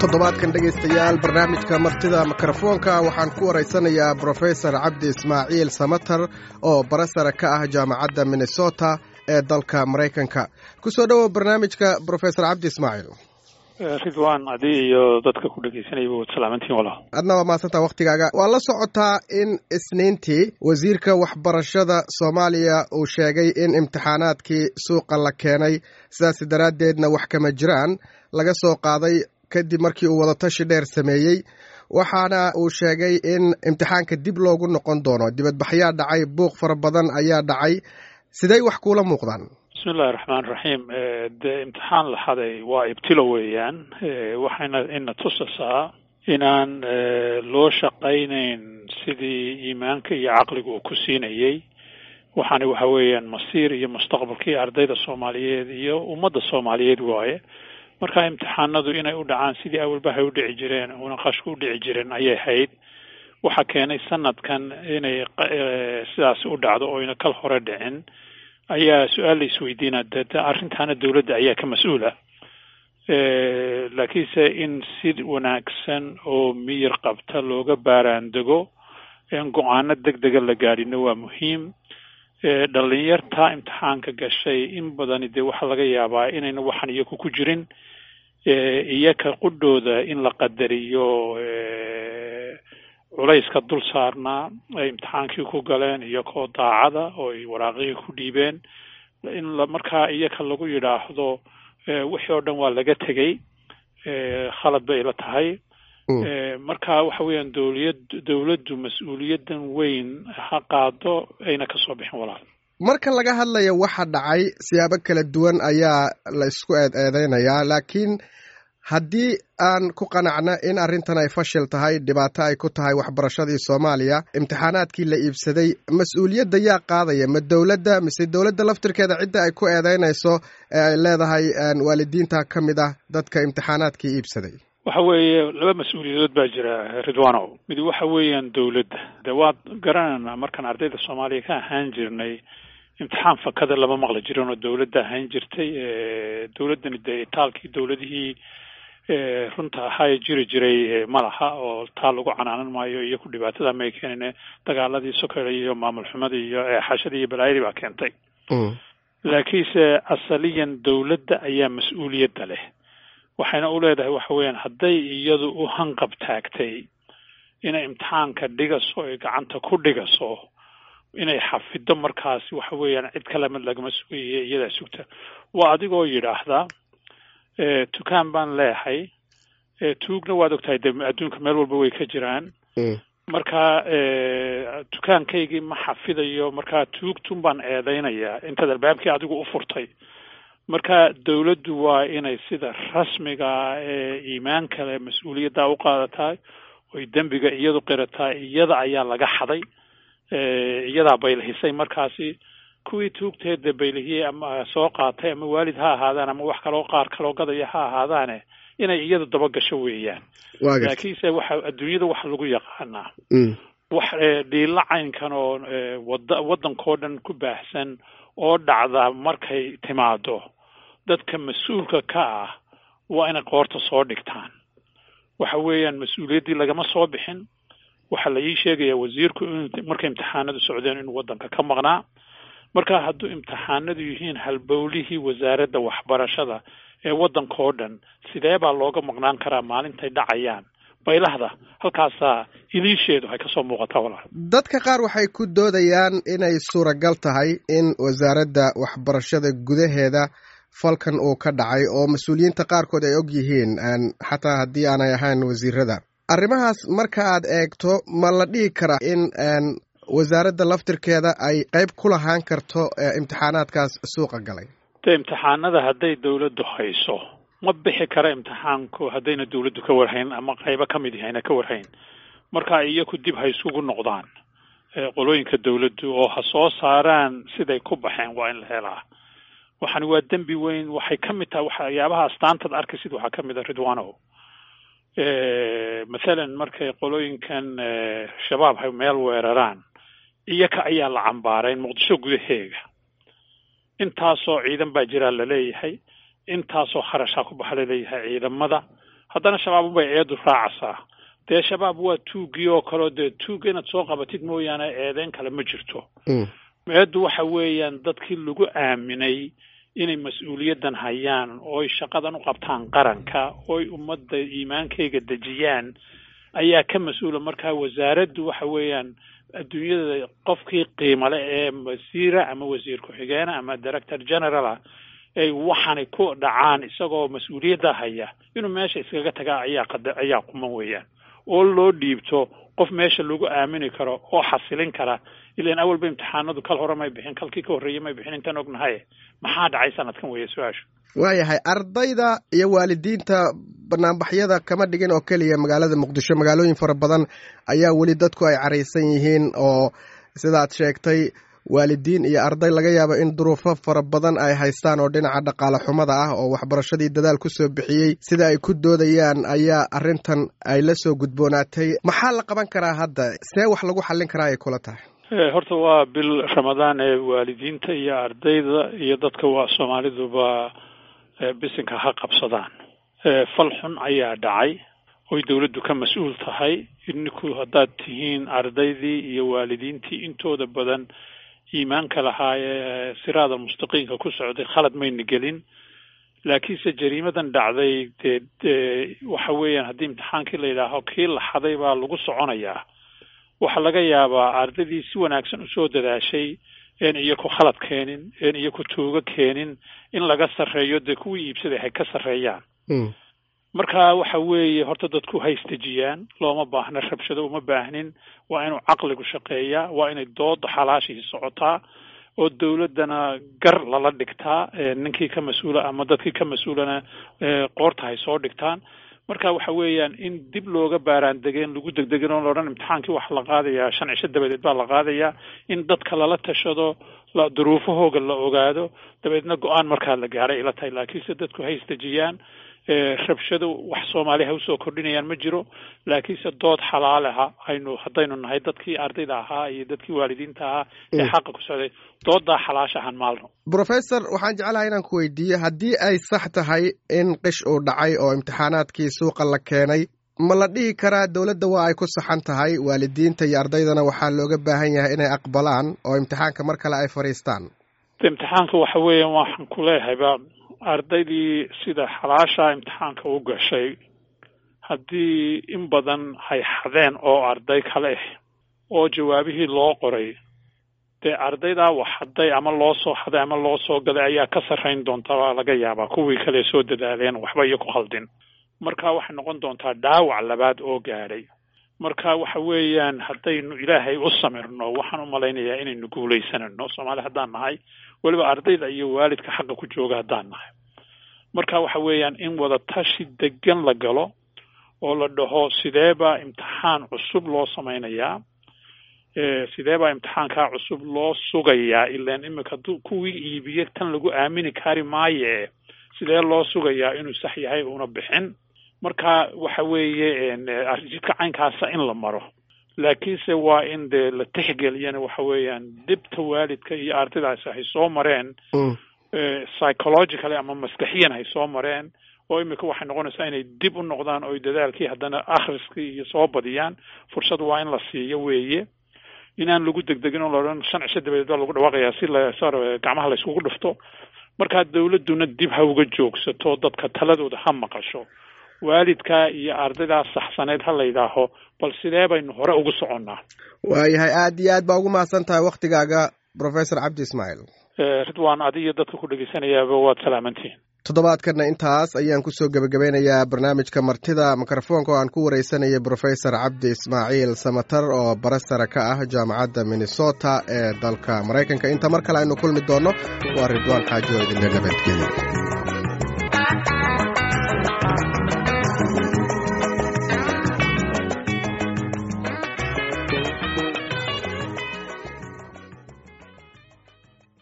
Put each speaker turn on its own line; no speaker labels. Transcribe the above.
toddobaadkan dhegaystayaal barnaamijka martida mikrofoonka waxaan ku waraysanayaa brofesor cabdi ismaaciil samater oo barasara ka ah jaamacadda minnesota ee dalka maraykanka ku soo dhowow barnaamijka brofesor cabdi ismaaciil.
Ridwan adi iyo dadka ku dhegeysanaya waad salaamantiin walaal
adna waa mahadsantaa waktigaaga waa la socotaa in isniintii wasiirka waxbarashada soomaaliya uu sheegay in imtixaanaadkii suuqa la keenay. Sidaas daraaddeedna wax kama jiraan. Laga soo qaaday kadib markii uu wadatashi dheer sameeyey waxaana uu sheegay in imtixaanka dib loogu noqon doono. Dibadbaxyaa dhacay buuq fara badan ayaa dhacay. Sidey wax kuula muuqdaan?
Bismi illahi raxmaan raxiim dee imtixaan la haday waa ibtilo weeyaan. Waxayna ina tusasaa inaan loo shaqaynayn sidii iimaanka iyo caqliga uu ku siinayey. Waxaana waxa weeyaan masiir iyo mustaqbalkii ardayda soomaaliyeed iyo ummadda soomaaliyeed waaye marka imtixaanadu inay u dhacaan sidii awalbahay u dhici jireen una qashku u dhici jireen ayay hayd. Waxaa keenay sanadkan inay sidaas u dhacdo oyna kal hore dhicin. Ayaa su'aal la isweydiina de arrintaana dawladda ayaa ka mas'uula. Laakiinse in si wanaagsan oo miyir qabta looga baaraandego in go'aano deg dega la gaadhino waa muhiim dhalinyarta imtixaanka gashay in badani dee waxaa laga yaabaa inayna waxan iyaku ku jirin iyaka qudhooda in la qadariyo culayska dul saarnaa ay imtixaankii ku galeen iyakoo daacada oo ay waraaqihii ku dhiibeen. In markaa iyaka lagu yidhaahdo wixii oo dhan waa laga tegey khalad bay la tahay marka waxa weeyaan dowliyad dowladdu mas'uuliyaddan weyn ha qaado ayna ka soo bixin walaal.
Marka laga hadlayo waxa dhacay siyaabo kala duwan ayaa la isku eed eedeynayaa laakiin haddii aan ku qanacna in arrintan ay fashil tahay dhibaato ay ku tahay waxbarashadii soomaaliya imtixaanaadkii la iibsaday mas'uuliyadda yaa qaadaya ma dowladda mise dowladda laftirkeeda cidda ay ku eedeynayso ee ay leedahay waalidiinta ka mid ah dadka imtixaanaadkii iibsaday
waxa weeye laba mas'uuliyadood baa jira ridwanow mid waxa weeyaan dowladda. De waad garanayna markaan ardayda soomaaliya ka ahaan jirnay imtixaan fakada lama maqli jirin oo dowladda ahaan jirtay dowladdani dee itaalkii dowladihii runta ahaa jiri jiray ma laha oo taa lagu canaanan maayo iyo ku dhibaatada may keenine dagaaladii sokeya iyo maamul xumadii iyo eexashadii iyo balaayadii baa keentay. Laakiinse asaliyan dowladda ayaa mas'uuliyadda leh waxayna u leedahay waxa weeyaan hadday iyadu u hanqab taagtay inay imtixaanka dhigaso ay gacanta ku dhigaso inay xafido markaasi waxa weeyaan cid kalema lagama sugaye iyadaa sugta. Waa adigoo yidhaahdaa tukaan baan leehay. Tuugna waad ogtahay de adduunka meel walba way ka jiraan. Marka dukaankaygii ma xafidayo marka tuugtun baan eedeynayaa intaad albaabkii adigu u furtay marka dowladdu waa inay sida rasmiga ee iimaan kale mas'uuliyadda u qaadatahay oy dembiga iyadu qirataa iyada ayaa laga xaday iyadaa baylihisay markaasi kuwii tuugteeda baylihiyey ama soo qaatay ama waalid ha ahaadaan ama wax kaloo qaar kaloo gadaya ha ahaadaane inay iyadu dabagasho weeyaan. Laakiinse waxa adduunyada waxa lagu yaqaanaa wax dhiila caynkan oo wada waddankao dhan ku baahsan oo dhacda markay timaado dadka mas'uulka ka ah waa inay qoorta soo dhigtaan. Waxa weeyaan mas'uuliyaddii lagama soo bixin. Waxaa la ii sheegayaa wasiirku in markay imtixaanadu socdeen inuu waddanka ka maqnaa. Marka hadduu imtixaanadu yihiin halbowlihii wasaaradda waxbarashada ee waddanka oo dhan sidee baa looga maqnaan karaa maalintay dhacayaan? Baylahda halkaasaa iliisheedu ay ka soo muuqataa walaal.
Dadka qaar waxay ku doodayaan inay suuragal tahay in wasaaradda waxbarashada gudaheeda falkan uu ka dhacay oo mas'uuliyiinta qaarkood ay og yihiin xataa haddii aanay ahayn wasiirada. Arrimahaas marka aad eegto ma la dhihi karaa in wasaaradda laftirkeeda ay qeyb ku lahaan karto imtixaanaadkaas suuqa galay.
De imtixaanada hadday dawladdu hayso ma bixi kara imtixaanku haddayna dawladdu ka warhayn ama qaybo ka mid yahayna ka warhayn. Marka iyaku dib ha isugu noqdaan qolooyinka dawladdu oo ha soo saaraan siday ku baxeen waa in la helaa waxani waa dembi weyn waxay ka mid tahay waxyaabaha astaantaad arkaysid waxaa ka mid a ridwanow mathalan markay qolooyinkan shabaab hay meel weeraraan iyaka ayaa la cambaarayn muqdisho gudaheega. Intaasoo ciidan baa jiraa la leeyahay intaasoo kharashaa ku baxa la leeyahay ciidamada. Haddana shabaab unbay eedu raacaysaa dee shabaab waa tuugii oo kaleo dee tuugga inaad soo qabatid mooyaane eedeyn kale ma jirto eeddu waxa weeyaan dadkii lagu aaminay inay mas'uuliyaddan hayaan ooy shaqadan u qabtaan qaranka ooy ummadda iimaankayga dejiyaan ayaa ka mas'uula. Markaa wasaaraddu waxa weeyaan adduunyada qofkii qiimale ee wasiira ama wasiir ku-xigeena ama director generala ay waxaanay ku dhacaan isagoo mas'uuliyadda haya inuu meesha iskaga tagaa ayaa qada ayaa quman weeyaan. Oo loo dhiibto qof meesha lagu aamini karo oo xasilin kara ilan awalba imtixaanadu kal hore may bixin kalkii ka horreeyey may bixin intaan ognahay. Maxaa dhacay sanadkan weeye su'aashu?
Waayahay ardayda iyo waalidiinta banaanbaxyada kama dhigin oo keliya magaalada muqdisho. Magaalooyin fara badan ayaa weli dadku ay caraysan yihiin oo sidaad sheegtay waalidiin iyo arday laga yaabo in duruufo fara badan ay haystaan oo dhinaca dhaqaale xumada ah oo waxbarashadii dadaal ku soo bixiyey sida ay ku doodayaan ayaa arrintan ay la soo gudboonaatay. Maxaa la qaban karaa hadda? See wax lagu xallin karaa ay kula tahay
horta waa bil ramadaan ee waalidiinta iyo ardayda iyo dadka waa soomaaliduba bisinka ha qabsadaan. Fal xun ayaa dhacay. Oy dawladdu ka mas'uul tahay idinku haddaad tihiin ardaydii iyo waalidiintii intooda badan iimaanka lahaa ee siraada mustaqiimka ku socday khalad mayna gelin. Laakiinse jariimadan dhacday dee waxa weeyaan haddii imtixaankii la yidhaaho kii la xaday baa lagu soconayaa waxaa laga yaabaa ardaydii si wanaagsan u soo dadaashay een iyaku khalad keenin een iyaku tuugo keenin in laga sarreeyo dee kuwii iibsaday hay ka sarreeyaan. Marka waxa weeye horta dadku ha isdejiyaan looma baahna rabshado uma baahnin waa inuu caqligu shaqeeyaa waa inay dooda xalaashii socotaa oo dawladdana gar lala dhigtaa ninkii ka mas'uula ama dadkii ka mas'uulana qoorta hay soo dhigtaan marka waxa weeyaan in dib looga baaraan degeen lagu degdegin oo laodhan imtixaankii waxa la qaadayaa shan cisho dabadeed baa la qaadayaa in dadka lala tashado la duruufahooga la ogaado dabeedna go'aan markaa la gaaray ila tahay laakiinse dadku ha isdejiyaan rabshado wax soomaaliya ha u soo kordhinayaan ma jiro laakiinse dood xalaaleha aynu haddaynu nahay dadkii ardayda ahaa iyo dadkii waalidiinta ahaa ee xaqa ku socday. Doodaa xalaashahan maalno
professor waxaan jeclahay inaan ku weydiiyo haddii ay sax tahay in qish uu dhacay oo imtixaanaadkii suuqa la keenay ma la dhihi karaa dowladda waa ay ku saxan tahay? Waalidiinta iyo ardaydana waxaa looga baahan yahay inay aqbalaan oo imtixaanka mar kale ay fadhiistaan.
Imtixaanka waxa weeya waxaan ku leehayba ardaydii sida xalaasha imtixaanka u gashay haddii in badan hay xadeen oo arday kale ah oo jawaabihii loo qoray dee ardaydaa wax haday ama loo soo haday ama loo soo gaday ayaa ka sarrayn doonta waa laga yaabaa. Kuwii kale soo dadaaleen waxba iyo ku khaldin marka waxay noqon doontaa dhaawac labaad oo gaadhay marka waxa weeyaan haddaynu ilaahay u samirno waxaan u malaynayaa inaynu guulaysanano soomaali haddaan nahay weliba ardayda iyo waalidka xaqa ku jooga haddaan nahay. Marka waxa weeyaan in wada tashi degan la galo oo la dhaho sidee baa imtixaan cusub loo samaynayaa sidee baa imtixaankaa cusub loo sugayaa ilaan imika kuwii iibiye tan lagu aamini kari maaye sidee loo sugayaa inuu sax yahay una bixin marka waxa weeye jidka caynkaasa in la maro. Laakiinse waa in dee la tixgeliyana waxa weeyaan dibta waalidka iyo ardaydaasi hay soo mareen. Psychologically ama maskaxiyan hay soo mareen oo imika waxay noqonaysaa inay dib u noqdaan oo dadaalkii haddana akhriskii iyo soo badiyaan. Fursad waa in la siiyo weeye. Inaan lagu degdegin oo laodhan shan cisho dabadeed baa lagu dhawaaqayaa si la gacmaha la iskugu dhufto. Markaa dawladduna dib ha uga joogsato dadka taladooda ha maqasho waalidkaa iyo ardaydaa saxsaneyd ha la yidhaaho bal sidee baynu hore ugu soconnaa?
Waayahay aad iyo aad baa ugu mahadsan tahay waktigaaga professor cabdi ismaaciil
ridwan adi iyo dadka ku dhegeysanayaaba waad salaamantihin
toddobaadkana intaas ayaan ku soo gebagabeynayaa barnaamijka martida mikrofoonka oo aan ku wareysanayay professor cabdi ismaaciil samatar oo barasara ka ah jaamacadda minnesota ee dalka. Maraykanka inta mar kale aynu kulmi doonno waa ridwaan xaajo idinle nabadgelyo